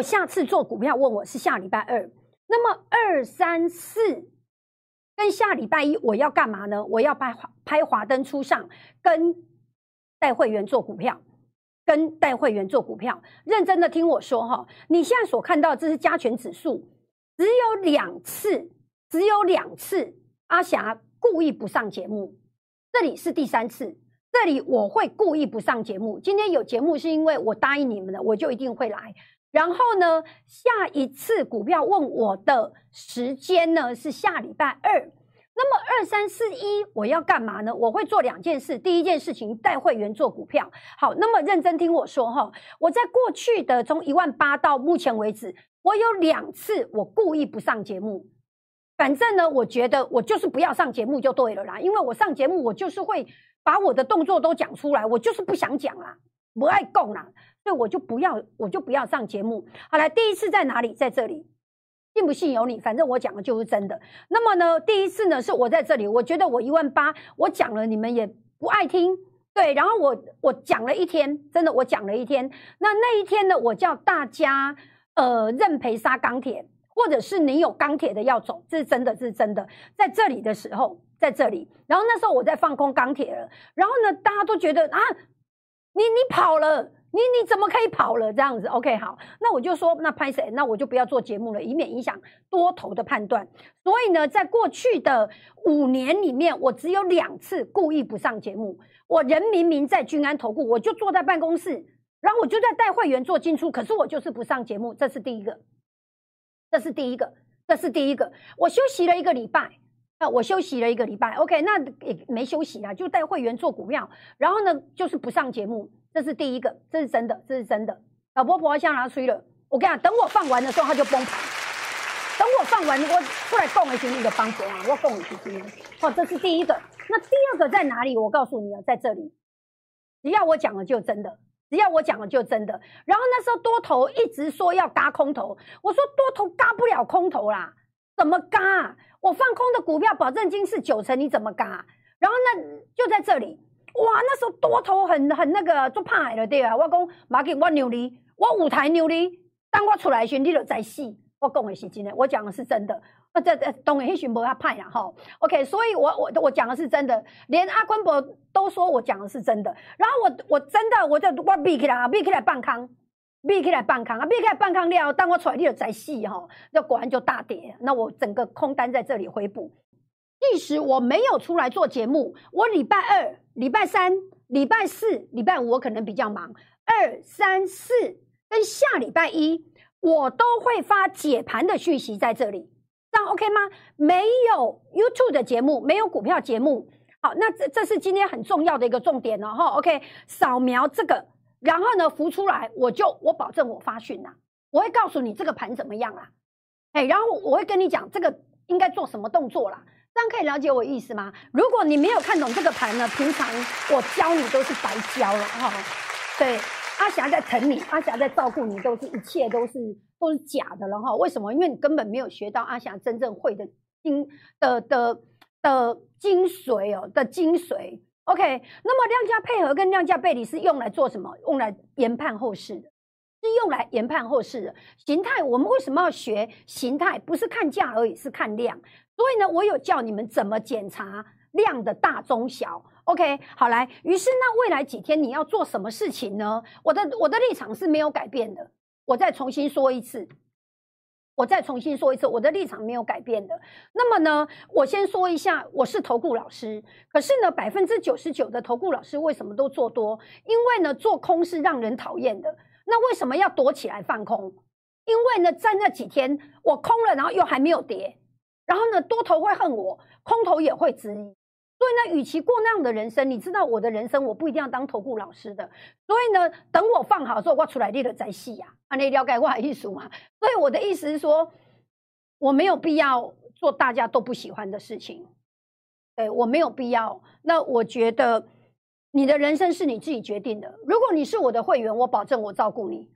我下次做股票问我是下礼拜二，那么二三四跟下礼拜一我要干嘛呢？我要拍拍华灯初上，跟带会员做股票，跟带会员做股票，认真的听我说哈，你现在所看到这是加权指数，只有两次，只有两次，阿霞故意不上节目，这里是第三次。这里我会故意不上节目。今天有节目是因为我答应你们的，我就一定会来。然后呢，下一次股票问我的时间呢是下礼拜二。那么二三四一我要干嘛呢？我会做两件事。第一件事情带会员做股票。好，那么认真听我说哈。我在过去的从一万八到目前为止，我有两次我故意不上节目。反正呢，我觉得我就是不要上节目就对了啦，因为我上节目我就是会。把我的动作都讲出来，我就是不想讲啦，不爱供啦，所以我就不要，我就不要上节目。好了，第一次在哪里？在这里，信不信由你，反正我讲的就是真的。那么呢，第一次呢是我在这里，我觉得我一万八，我讲了你们也不爱听，对，然后我我讲了一天，真的我讲了一天。那那一天呢，我叫大家呃认赔杀钢铁，或者是你有钢铁的要走，这是真的，这是真的。在这里的时候。在这里，然后那时候我在放空钢铁了，然后呢，大家都觉得啊，你你跑了，你你怎么可以跑了？这样子，OK，好，那我就说，那拍谁？那我就不要做节目了，以免影响多头的判断。所以呢，在过去的五年里面，我只有两次故意不上节目。我人明明在君安投顾，我就坐在办公室，然后我就在带会员做进出，可是我就是不上节目。这是第一个，这是第一个，这是第一个。我休息了一个礼拜。那我休息了一个礼拜，OK，那也没休息啊，就带会员做股票，然后呢，就是不上节目，这是第一个，这是真的，这是真的。老婆婆向他吹了，我跟你讲，等我放完的时候他就崩盘，等我放完，我出来供一些那个帮手啊，我供一些今天，哦，这是第一个。那第二个在哪里？我告诉你啊，在这里，只要我讲了就真的，只要我讲了就真的。然后那时候多头一直说要嘎空头，我说多头嘎不了空头啦，怎么嘎？我放空的股票保证金是九成，你怎么嘎？然后呢，就在这里，哇，那时候多头很很那个做派了，对啊，我讲马给我牛力，我舞台牛力，当我出来时你就在戏，我讲的是真的，我讲的是真的。那这这东黑巡博他派了哈，OK，所以我我我讲的是真的，连阿坤伯都说我讲的是真的。然后我我真的我就我闭起来，闭起来半康。避开来半康啊，避开来半康料，当我出来你就再细哈，那果然就大跌。那我整个空单在这里回补。即使我没有出来做节目，我礼拜二、礼拜三、礼拜四、礼拜五我可能比较忙，二三四跟下礼拜一我都会发解盘的讯息在这里，这样 OK 吗？没有 YouTube 的节目，没有股票节目。好，那这这是今天很重要的一个重点了哈。OK，扫描这个。然后呢，浮出来，我就我保证我发讯呐，我会告诉你这个盘怎么样啊，哎，然后我会跟你讲这个应该做什么动作啦，这样可以了解我意思吗？如果你没有看懂这个盘呢，平常我教你都是白教了哈。对，阿霞在疼你，阿霞在照顾你，都是一切都是都是假的了哈。为什么？因为你根本没有学到阿霞真正会的精的的的精髓哦的精髓。OK，那么量价配合跟量价背离是用来做什么？用来研判后市的，是用来研判后市的形态。我们为什么要学形态？不是看价而已，是看量。所以呢，我有教你们怎么检查量的大中小。OK，好来。于是那未来几天你要做什么事情呢？我的我的立场是没有改变的。我再重新说一次。我再重新说一次，我的立场没有改变的。那么呢，我先说一下，我是投顾老师。可是呢，百分之九十九的投顾老师为什么都做多？因为呢，做空是让人讨厌的。那为什么要躲起来放空？因为呢，在那几天我空了，然后又还没有跌，然后呢，多头会恨我，空头也会质疑。所以呢，与其过那样的人生，你知道我的人生，我不一定要当投顾老师的。所以呢，等我放好之后，我出来立了再细呀，啊，你了解我的意思嘛？所以我的意思是说，我没有必要做大家都不喜欢的事情，对我没有必要。那我觉得你的人生是你自己决定的。如果你是我的会员，我保证我照顾你。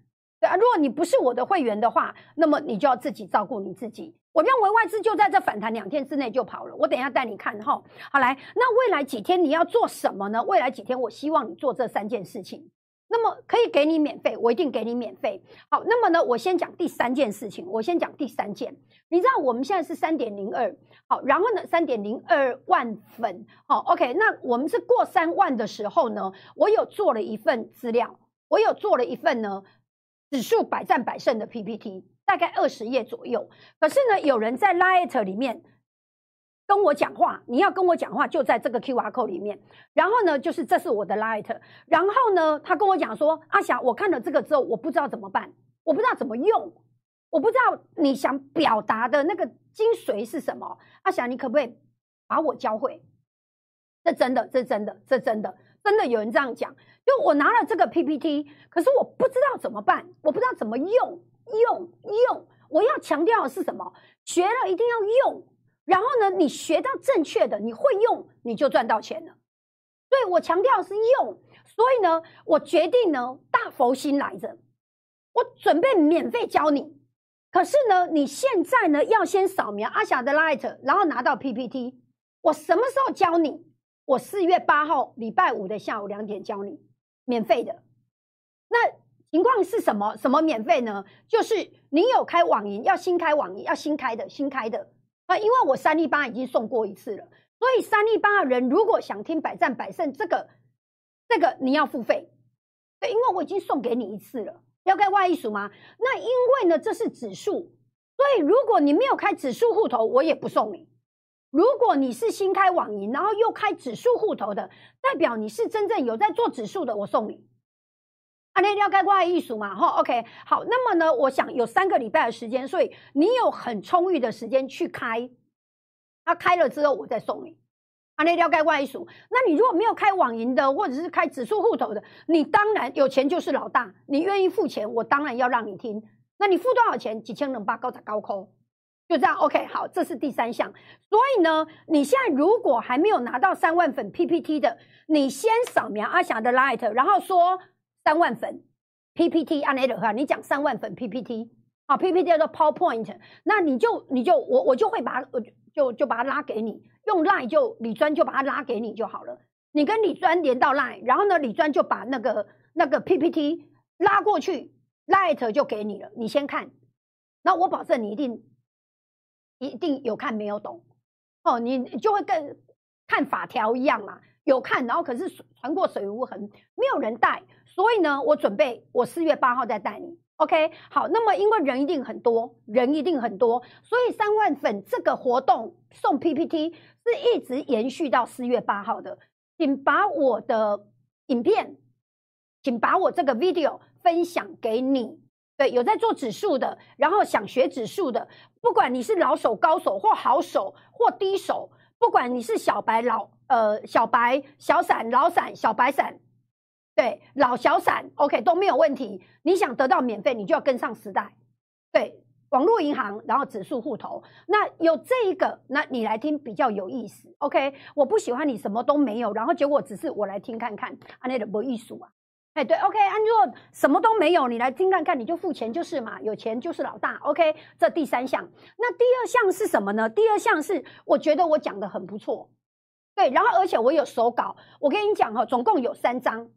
如果你不是我的会员的话，那么你就要自己照顾你自己。我认为外资就在这反弹两天之内就跑了。我等一下带你看哈。好来，那未来几天你要做什么呢？未来几天，我希望你做这三件事情。那么可以给你免费，我一定给你免费。好，那么呢，我先讲第三件事情，我先讲第三件。你知道我们现在是三点零二，好，然后呢，三点零二万粉，好，OK，那我们是过三万的时候呢，我有做了一份资料，我有做了一份呢指数百战百胜的 PPT，大概二十页左右。可是呢，有人在 Light 里面。跟我讲话，你要跟我讲话，就在这个 Q R code 里面。然后呢，就是这是我的 Light。然后呢，他跟我讲说：“阿霞，我看了这个之后，我不知道怎么办，我不知道怎么用，我不知道你想表达的那个精髓是什么。阿霞，你可不可以把我教会？这真的，这真的，这真的，真的有人这样讲。就我拿了这个 P P T，可是我不知道怎么办，我不知道怎么用，用用。我要强调的是什么？学了一定要用。”然后呢，你学到正确的，你会用，你就赚到钱了。对我强调是用。所以呢，我决定呢，大佛心来着，我准备免费教你。可是呢，你现在呢，要先扫描阿霞的 Light，然后拿到 PPT。我什么时候教你？我四月八号礼拜五的下午两点教你，免费的。那情况是什么？什么免费呢？就是你有开网银，要新开网银，要新开的，新开的。啊，因为我三立八已经送过一次了，所以三立八的人如果想听百战百胜，这个这个你要付费。对，因为我已经送给你一次了，要开外一数吗？那因为呢，这是指数，所以如果你没有开指数户头，我也不送你。如果你是新开网银，然后又开指数户头的，代表你是真正有在做指数的，我送你。啊，那要开外艺术嘛，哈，OK，好，那么呢，我想有三个礼拜的时间，所以你有很充裕的时间去开，啊开了之后我再送你。啊，那要开外艺术，那你如果没有开网银的，或者是开指数户头的，你当然有钱就是老大，你愿意付钱，我当然要让你听。那你付多少钱？几千人八高在高空，就这样，OK，好，这是第三项。所以呢，你现在如果还没有拿到三万粉 PPT 的，你先扫描阿霞的 Light，然后说。三万粉 PPT 按那的话，你讲三万粉 PPT 啊，PPT 叫做 PowerPoint，那你就你就我我就会把我就就把它拉给你，用 Line 就李专就把它拉给你就好了。你跟李专连到 Line，然后呢，李专就把那个那个 PPT 拉过去，Light 就给你了。你先看，那我保证你一定一定有看没有懂哦，你就会跟看法条一样嘛。有看，然后可是传过水无痕，没有人带，所以呢，我准备我四月八号再带你，OK？好，那么因为人一定很多，人一定很多，所以三万粉这个活动送 PPT 是一直延续到四月八号的，请把我的影片，请把我这个 video 分享给你，对，有在做指数的，然后想学指数的，不管你是老手、高手或好手或低手，不管你是小白老。呃，小白、小散、老散、小白散，对，老小散，OK 都没有问题。你想得到免费，你就要跟上时代。对，网络银行，然后指数户头，那有这一个，那你来听比较有意思。OK，我不喜欢你什么都没有，然后结果只是我来听看看，啊，那的不艺术啊。哎，对，OK，安若什么都没有，你来听看看，你就付钱就是嘛，有钱就是老大。OK，这第三项，那第二项是什么呢？第二项是我觉得我讲的很不错。对，然后而且我有手稿，我跟你讲哈，总共有三张，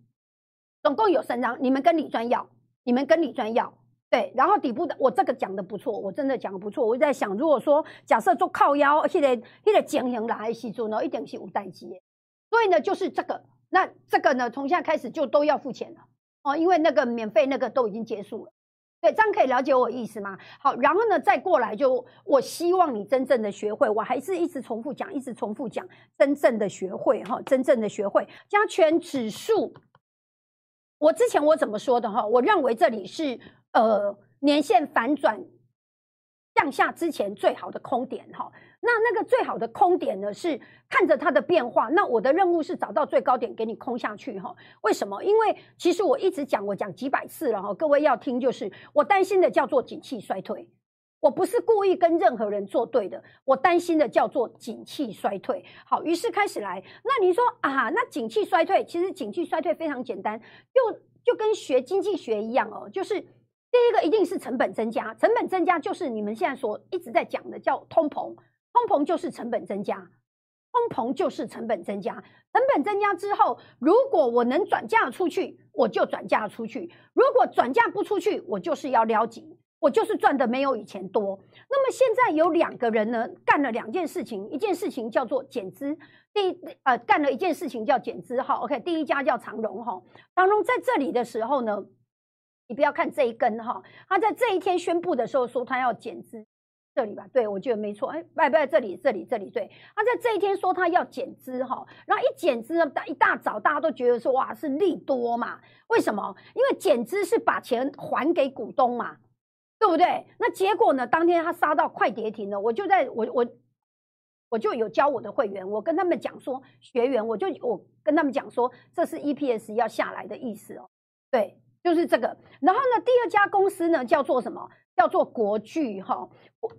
总共有三张，你们跟李专要，你们跟李专要，对，然后底部的我这个讲的不错，我真的讲的不错，我在想，如果说假设做靠腰，而且那个经营来系住呢，一定是无代机，所以呢就是这个，那这个呢从现在开始就都要付钱了哦，因为那个免费那个都已经结束了。对，这样可以了解我意思吗？好，然后呢，再过来就，我希望你真正的学会，我还是一直重复讲，一直重复讲，真正的学会哈，真正的学会加权指数。我之前我怎么说的哈？我认为这里是呃年线反转向下之前最好的空点哈。那那个最好的空点呢，是看着它的变化。那我的任务是找到最高点给你空下去哈。为什么？因为其实我一直讲，我讲几百次了哈。各位要听，就是我担心的叫做景气衰退。我不是故意跟任何人作对的，我担心的叫做景气衰退。好，于是开始来。那你说啊，那景气衰退，其实景气衰退非常简单，就就跟学经济学一样哦。就是第一个一定是成本增加，成本增加就是你们现在所一直在讲的叫通膨。通膨就是成本增加，通膨就是成本增加，成本增加之后，如果我能转嫁出去，我就转嫁出去；如果转嫁不出去，我就是要撩紧，我就是赚的没有以前多。那么现在有两个人呢，干了两件事情，一件事情叫做减资，第一呃干了一件事情叫减资哈。OK，第一家叫长荣哈，长荣在这里的时候呢，你不要看这一根哈，他在这一天宣布的时候说他要减资。这里吧，对我觉得没错。哎，不不，这里，这里，这里，对。他在这一天说他要减资哈，然后一减资呢，大一大早大家都觉得说哇是利多嘛？为什么？因为减资是把钱还给股东嘛，对不对？那结果呢？当天他杀到快跌停了，我就在我我我就有教我的会员，我跟他们讲说学员，我就我跟他们讲说这是 EPS 要下来的意思哦，对，就是这个。然后呢，第二家公司呢叫做什么？叫做国巨哈，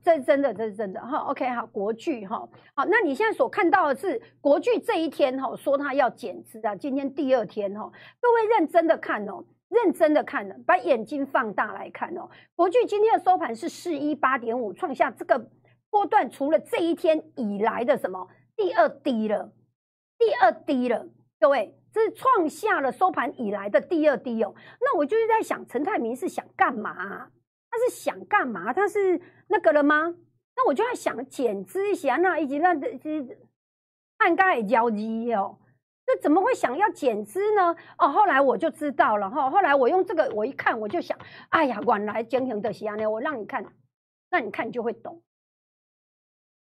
这是真的，这是真的哈。OK，好，国巨哈，好，那你现在所看到的是国巨这一天哈，说它要减资啊，今天第二天哈，各位认真的看哦，认真的看呢，把眼睛放大来看哦，国巨今天的收盘是四一八点五，创下这个波段除了这一天以来的什么第二低了，第二低了，各位，这是创下了收盘以来的第二低哦。那我就是在想，陈泰明是想干嘛？他是想干嘛？他是那个了吗？那我就在想减资一下，那以及那这这按盖交易哦，这怎么会想要减资呢？哦，后来我就知道了哈。后来我用这个，我一看我就想，哎呀，原来经营的是安呢。我让你看，那你看你就会懂。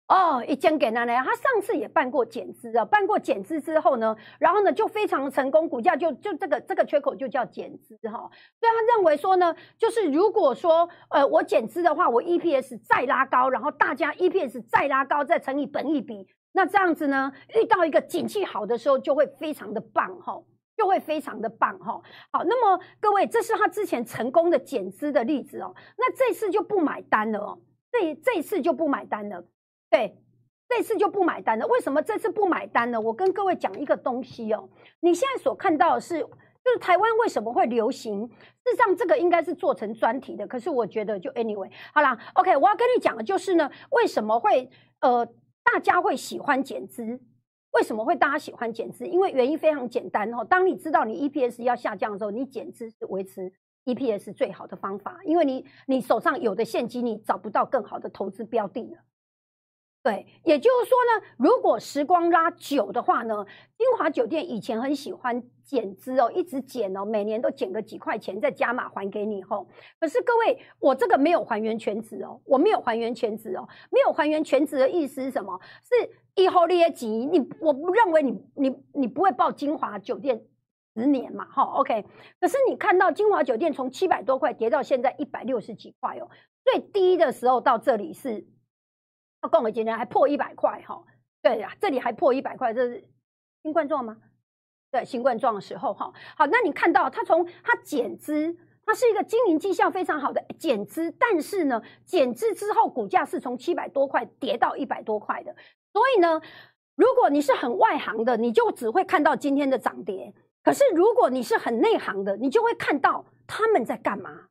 哦，一讲给奶奶，他上次也办过减资啊，办过减资之后呢，然后呢就非常成功，股价就就这个这个缺口就叫减资哈。所以他认为说呢，就是如果说呃我减资的话，我 EPS 再拉高，然后大家 EPS 再拉高，再乘以本益比，那这样子呢，遇到一个景气好的时候就会非常的棒哈，就会非常的棒哈。好，那么各位，这是他之前成功的减资的例子哦。那这次就不买单了哦，这这次就不买单了。对，这次就不买单了。为什么这次不买单呢？我跟各位讲一个东西哦。你现在所看到的是，就是台湾为什么会流行？事实上，这个应该是做成专题的。可是我觉得，就 anyway，好啦 o k 我要跟你讲的就是呢，为什么会呃大家会喜欢减资？为什么会大家喜欢减资？因为原因非常简单哦。当你知道你 EPS 要下降的时候，你减资是维持 EPS 最好的方法，因为你你手上有的现金，你找不到更好的投资标的了。对，也就是说呢，如果时光拉久的话呢，金华酒店以前很喜欢减资哦，一直减哦，每年都减个几块钱再加码还给你吼。可是各位，我这个没有还原全值哦，我没有还原全值哦，没有还原全值的意思是什么？是以后列级，你我不认为你你你不会报金华酒店十年嘛，哈，OK。可是你看到金华酒店从七百多块跌到现在一百六十几块哦，最低的时候到这里是。他共为今天还破一百块哈，对呀，这里还破一百块，这是新冠状吗？对，新冠状的时候哈，好，那你看到它从它减资，它是一个经营绩效非常好的减资，但是呢，减资之后股价是从七百多块跌到一百多块的，所以呢，如果你是很外行的，你就只会看到今天的涨跌；可是如果你是很内行的，你就会看到他们在干嘛？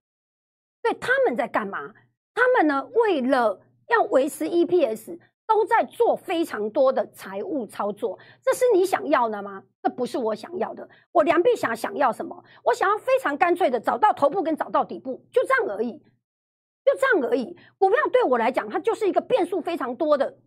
对，他们在干嘛？他们呢，为了要维持 EPS，都在做非常多的财务操作，这是你想要的吗？这不是我想要的。我梁碧霞想要什么？我想要非常干脆的找到头部跟找到底部，就这样而已，就这样而已。股票对我来讲，它就是一个变数非常多的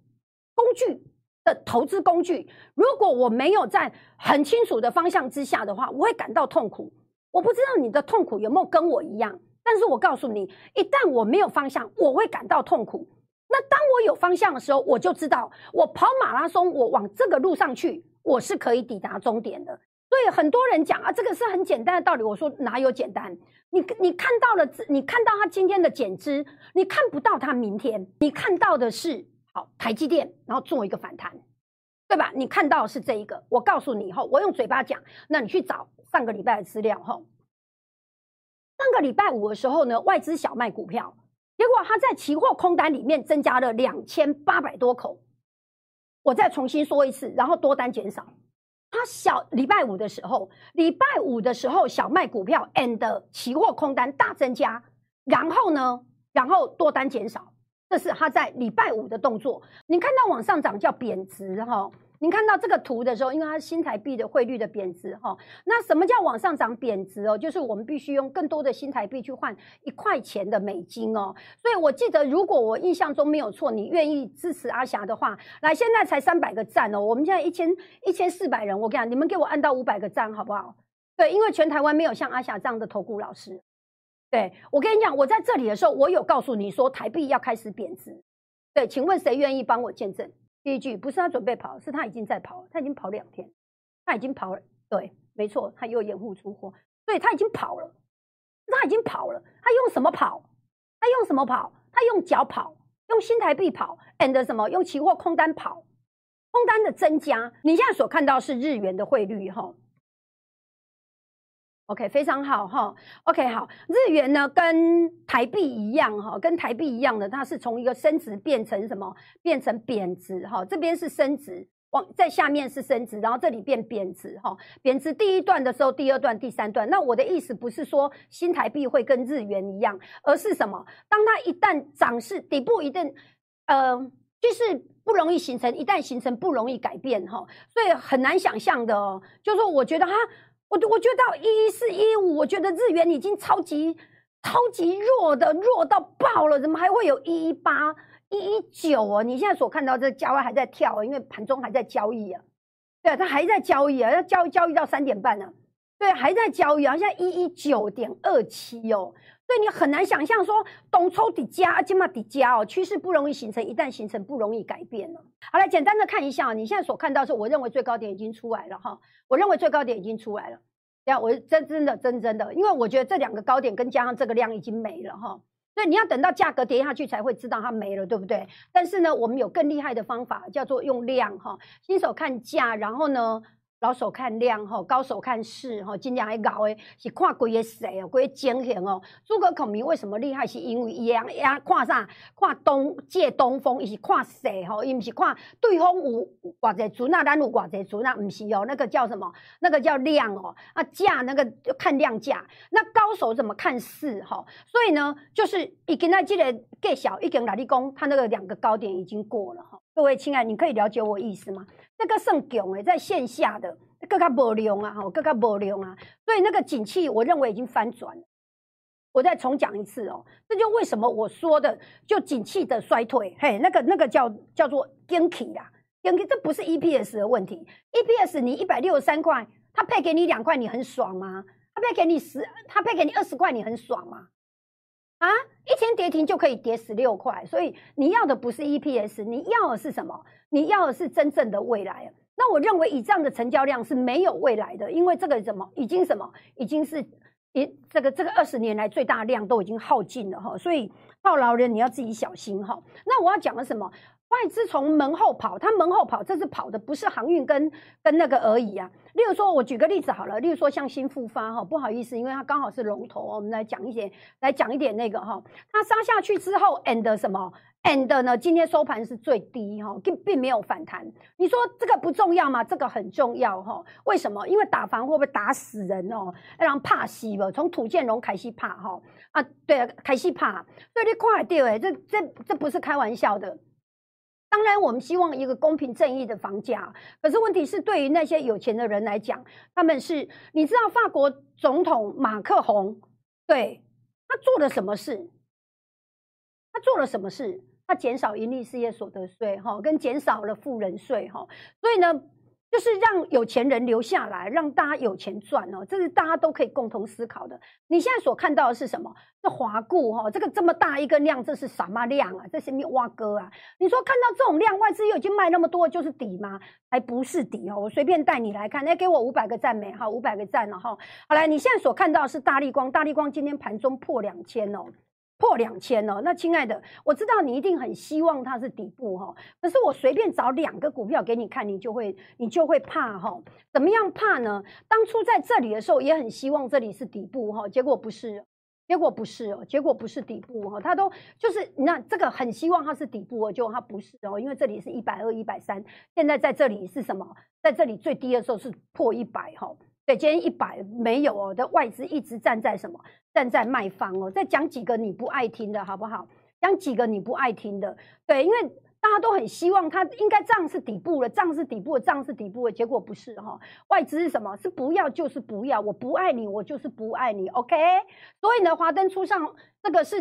工具的投资工具。如果我没有在很清楚的方向之下的话，我会感到痛苦。我不知道你的痛苦有没有跟我一样，但是我告诉你，一旦我没有方向，我会感到痛苦。那当我有方向的时候，我就知道我跑马拉松，我往这个路上去，我是可以抵达终点的。所以很多人讲啊，这个是很简单的道理。我说哪有简单？你你看到了，你看到他今天的减资，你看不到他明天，你看到的是好台积电，然后做一个反弹，对吧？你看到是这一个。我告诉你以后，我用嘴巴讲，那你去找上个礼拜的资料哈。上个礼拜五的时候呢，外资小卖股票。结果他在期货空单里面增加了两千八百多口，我再重新说一次，然后多单减少。他小礼拜五的时候，礼拜五的时候小卖股票 and 期货空单大增加，然后呢，然后多单减少，这是他在礼拜五的动作。你看到往上涨叫贬值哈，你看到这个图的时候，因为它新台币的汇率的贬值哈，那什么叫往上涨贬值哦？就是我们必须用更多的新台币去换一块钱的美金哦。所以我记得，如果我印象中没有错，你愿意支持阿霞的话，来，现在才三百个赞哦，我们现在一千一千四百人，我跟你讲，你们给我按到五百个赞好不好？对，因为全台湾没有像阿霞这样的投顾老师。对我跟你讲，我在这里的时候，我有告诉你说台币要开始贬值。对，请问谁愿意帮我见证？第一句不是他准备跑，是他已经在跑，他已经跑两天，他已经跑了。对，没错，他又掩护出货，对他已经跑了，他已经跑了。他用什么跑？他用什么跑？他用脚跑，用新台币跑，and 什么？用期货空单跑，空单的增加。你现在所看到是日元的汇率，哈。OK，非常好哈。OK，好，日元呢跟台币一样哈，跟台币一样的，它是从一个升值变成什么？变成贬值哈。这边是升值，往在下面是升值，然后这里变贬值哈。贬值第一段的时候，第二段、第三段。那我的意思不是说新台币会跟日元一样，而是什么？当它一旦涨势底部一旦呃，就是不容易形成，一旦形成不容易改变哈，所以很难想象的哦。就是说，我觉得哈。我我觉得到一四一五，我觉得日元已经超级超级弱的弱到爆了，怎么还会有一一八一一九哦？你现在所看到这价位还在跳，因为盘中还在交易啊，对，它还在交易啊，要交交易到三点半呢，对，还在交易啊，现在一一九点二七哦，所以你很难想象说东抽底加，金嘛底加哦，趋势不容易形成，一旦形成不容易改变了。好来简单的看一下，你现在所看到是我认为最高点已经出来了哈，我认为最高点已经出来了。这样，我真真的真真的，因为我觉得这两个高点跟加上这个量已经没了哈，所以你要等到价格跌下去才会知道它没了，对不对？但是呢，我们有更厉害的方法，叫做用量哈，新手看价，然后呢。老手看量吼，高手看势吼，尽量还搞诶，是看贵个势哦，贵个情形哦。诸葛孔明为什么厉害？是因为伊样呀看啥？看东借东风，伊是看势吼，伊毋是看对方有偌济船啊，咱有偌济船啊，毋是哦，那个叫什么？那个叫量哦。啊价那个看量价，那高手怎么看势吼？所以呢，就是已经在这个介小，已经来你讲，他那个两个高点已经过了哈。各位亲爱，你可以了解我意思吗？那个算强诶，在线下的更加无量啊，吼，更加无量啊，所以那个景气，我认为已经翻转了。我再重讲一次哦，这就为什么我说的，就景气的衰退，嘿，那个那个叫叫做 g i n k y 啦 g i n k y 这不是 EPS 的问题，EPS 你一百六十三块，他配给你两块，你很爽吗？他配给你十，他配给你二十块，你很爽吗？啊，一天跌停就可以跌十六块，所以你要的不是 EPS，你要的是什么？你要的是真正的未来。那我认为以这样的成交量是没有未来的，因为这个怎么已经什么已经是一这个这个二十年来最大量都已经耗尽了哈，所以套牢人你要自己小心哈。那我要讲的什么？外资从门后跑，它门后跑，这是跑的不是航运跟跟那个而已啊。例如说，我举个例子好了，例如说像新复发哈，不好意思，因为它刚好是龙头，我们来讲一些，来讲一点那个哈，它杀下去之后，and 什么，and 呢？今天收盘是最低哈，并并没有反弹。你说这个不重要吗？这个很重要哈。为什么？因为打房会不会打死人哦？让怕死了，从土建龙开始怕哈啊，对啊，开始怕，所以你快掉哎，这这这不是开玩笑的。当然，我们希望一个公平正义的房价。可是问题是，对于那些有钱的人来讲，他们是你知道法国总统马克宏对他做了什么事？他做了什么事？他减少盈利事业所得税，哈，跟减少了富人税，哈。所以呢？就是让有钱人留下来，让大家有钱赚哦，这是大家都可以共同思考的。你现在所看到的是什么？这华固哈，这个这么大一个量，这是什么量啊？这是咩挖哥啊？你说看到这种量，外资又已经卖那么多，就是底吗？还不是底哦。我随便带你来看，来给我五百个赞美哈，五百个赞了哈。好来，你现在所看到的是大力光，大力光今天盘中破两千哦。破两千哦，那亲爱的，我知道你一定很希望它是底部哈，可是我随便找两个股票给你看，你就会你就会怕哈。怎么样怕呢？当初在这里的时候也很希望这里是底部哈，结果不是，结果不是哦，结果不是底部哈，它都就是那这个很希望它是底部哦，结果它不是哦，因为这里是一百二、一百三，现在在这里是什么？在这里最低的时候是破一百哈。对，今天一百没有哦，的外资一直站在什么？站在卖方哦。再讲几个你不爱听的好不好？讲几个你不爱听的。对，因为大家都很希望它应该这样是底部了，这样是底部了，这样是底部了，结果不是哈。外资是什么？是不要就是不要，我不爱你，我就是不爱你，OK？所以呢，华灯初上这个是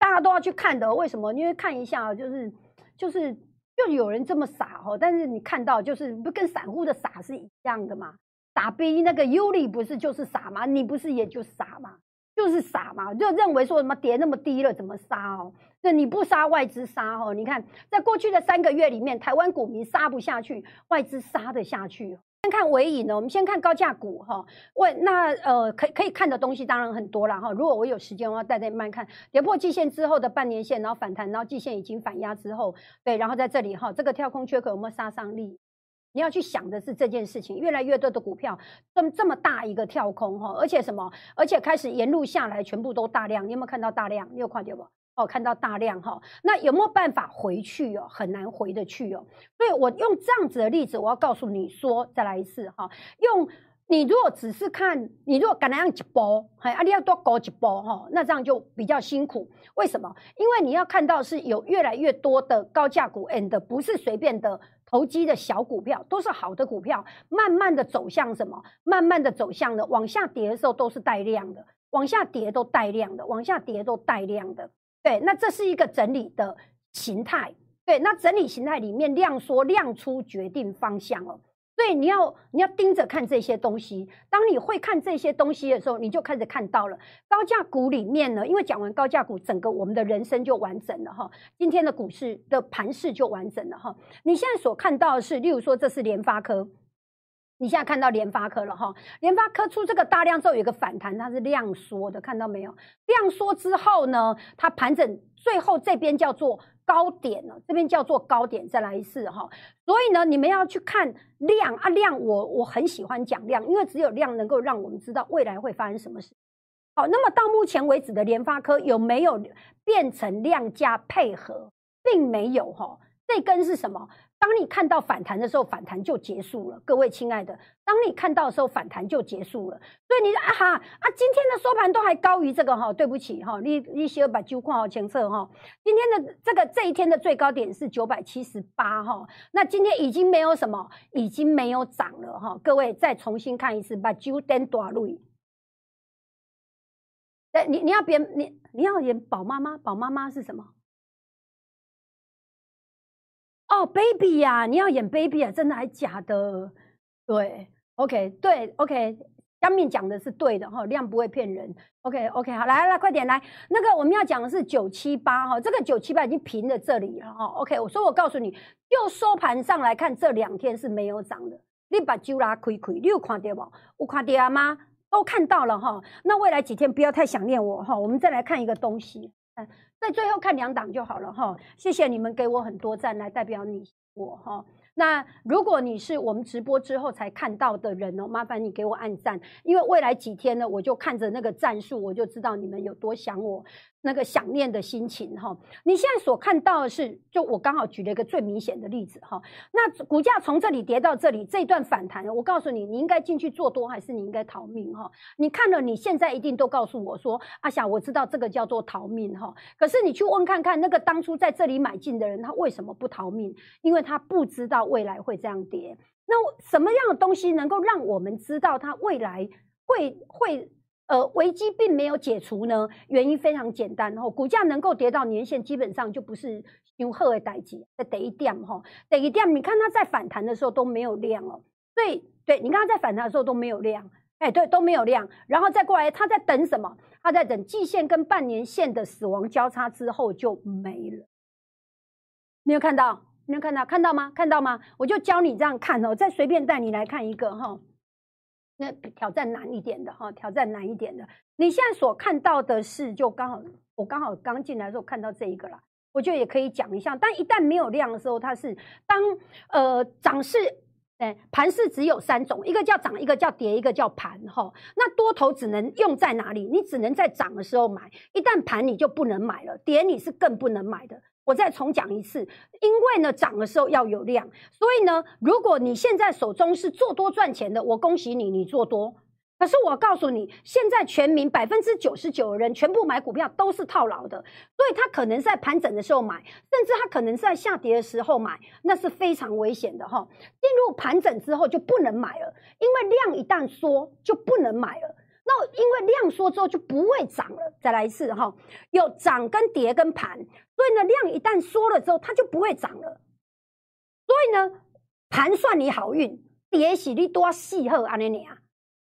大家都要去看的。为什么？因为看一下，就是就是就有人这么傻哈，但是你看到就是不跟散户的傻是一样的嘛？傻逼那个尤里不是就是傻吗？你不是也就傻吗？就是傻嘛，就认为说什么跌那么低了怎么杀哦？那你不杀外资杀哦？你看在过去的三个月里面，台湾股民杀不下去，外资杀得下去。先看尾影呢，我们先看高价股哈。问那呃，可可以看的东西当然很多了哈。如果我有时间，我要带带慢看跌破季线之后的半年线，然后反弹，然后季线已经反压之后，对，然后在这里哈，这个跳空缺口有没有杀伤力？你要去想的是这件事情，越来越多的股票这么这么大一个跳空哈，而且什么？而且开始沿路下来，全部都大量。你有没有看到大量？你有看到不？哦，看到大量哈。那有没有办法回去哦？很难回得去哦。所以我用这样子的例子，我要告诉你说，再来一次哈。用你如果只是看，你如果敢那样一波，哎，啊，你要多搞一波哈，那这样就比较辛苦。为什么？因为你要看到是有越来越多的高价股，and 不是随便的。投机的小股票都是好的股票，慢慢的走向什么？慢慢的走向的往下跌的时候都是带量的，往下跌都带量的，往下跌都带量的。对，那这是一个整理的形态。对，那整理形态里面量缩量出决定方向了。所以你要你要盯着看这些东西。当你会看这些东西的时候，你就开始看到了高价股里面呢。因为讲完高价股，整个我们的人生就完整了哈。今天的股市的盘势就完整了哈。你现在所看到的是，例如说这是联发科，你现在看到联发科了哈。联发科出这个大量之后有一个反弹，它是量缩的，看到没有？量缩之后呢，它盘整，最后这边叫做。高点了，这边叫做高点，再来一次哈。所以呢，你们要去看量啊量，我我很喜欢讲量，因为只有量能够让我们知道未来会发生什么事。好，那么到目前为止的联发科有没有变成量价配合，并没有哈。这根是什么？当你看到反弹的时候，反弹就结束了。各位亲爱的，当你看到的时候，反弹就结束了。所以你啊哈啊，今天的收盘都还高于这个哈，对不起哈，你你需要把九看好前侧哈。今天的这个这一天的最高点是九百七十八哈，那今天已经没有什么，已经没有涨了哈。各位再重新看一次，把九点多路。哎，你你要别你你要演宝妈妈，宝妈妈是什么？哦，baby 呀，你要演 baby 啊？真的还假的？对，OK，对，OK，江面讲的是对的哈，量不会骗人。OK，OK，好，来来，快点来。那个我们要讲的是九七八哈，这个九七八已经平在这里了哈。OK，我说我告诉你，就收盘上来看，这两天是没有涨的。你把酒拉开开，你有看到不？有看到吗？都看到了哈。那未来几天不要太想念我哈。我们再来看一个东西。最后看两档就好了哈，谢谢你们给我很多赞来代表你我哈。那如果你是我们直播之后才看到的人哦，麻烦你给我按赞，因为未来几天呢，我就看着那个赞数，我就知道你们有多想我。那个想念的心情哈，你现在所看到的是，就我刚好举了一个最明显的例子哈。那股价从这里跌到这里，这一段反弹，我告诉你，你应该进去做多，还是你应该逃命哈？你看了，你现在一定都告诉我说，阿霞，我知道这个叫做逃命哈。可是你去问看看，那个当初在这里买进的人，他为什么不逃命？因为他不知道未来会这样跌。那什么样的东西能够让我们知道它未来会会？呃，危机并没有解除呢，原因非常简单哈，股价能够跌到年线，基本上就不是用贺的代际，在第一点哈，第一点，你看它在反弹的时候都没有量哦，对对，你看它在反弹的时候都没有量，哎，对，都没有量，然后再过来，它在等什么？它在等季线跟半年线的死亡交叉之后就没了。你有看到？你有看到？看到吗？看到吗？我就教你这样看哦，再随便带你来看一个哈。那挑战难一点的哈，挑战难一点的。你现在所看到的是，就刚好我刚好刚进来的时候看到这一个啦，我觉得也可以讲一下。但一旦没有量的时候，它是当呃涨势，哎盘势只有三种，一个叫涨，一个叫跌，一个叫盘哈。那多头只能用在哪里？你只能在涨的时候买，一旦盘你就不能买了，跌你是更不能买的。我再重讲一次，因为呢涨的时候要有量，所以呢，如果你现在手中是做多赚钱的，我恭喜你，你做多；可是我告诉你，现在全民百分之九十九的人全部买股票都是套牢的，所以他可能在盘整的时候买，甚至他可能在下跌的时候买，那是非常危险的哈。进入盘整之后就不能买了，因为量一旦缩就不能买了。那因为量缩之后就不会涨了。再来一次哈，有涨跟跌跟盘，所以呢量一旦缩了之后它就不会涨了。所以呢盘算你好运，跌是你多细后安尼啊。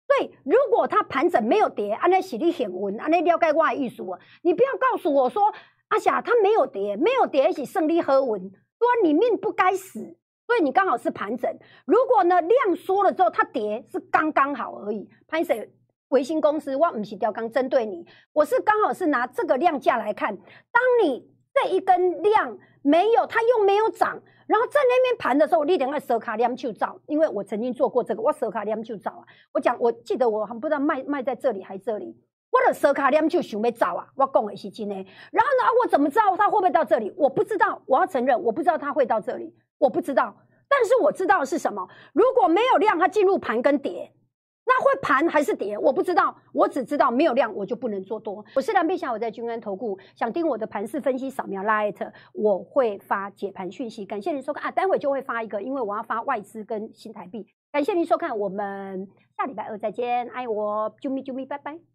所以，如果它盘整没有跌，安尼是你很稳，安尼了解我的意思啊。你不要告诉我说，阿霞它没有跌，没有跌是胜利和稳，说你命不该死，所以你刚好是盘整。如果呢量缩了之后它跌是刚刚好而已。潘 Sir，维新公司我不是调刚针对你，我是刚好是拿这个量价来看，当你这一根量没有，它又没有涨。然后在那边盘的时候，你等下手卡量就照，因为我曾经做过这个，我手卡量就照啊。我讲，我记得我还不知道卖卖在这里还这里，我的手卡量就想要照啊，我讲的是真的。然后呢，我怎么知道它会不会到这里？我不知道，我要承认，我不知道它会到这里，我不知道。但是我知道是什么，如果没有量，它进入盘跟跌。那会盘还是跌？我不知道，我只知道没有量，我就不能做多。我是梁碧霞，我在君安投顾，想听我的盘势分析，扫描拉艾特，我会发解盘讯息。感谢您收看啊，待会就会发一个，因为我要发外资跟新台币。感谢您收看，我们下礼拜二再见，爱我，啾咪啾咪，拜拜。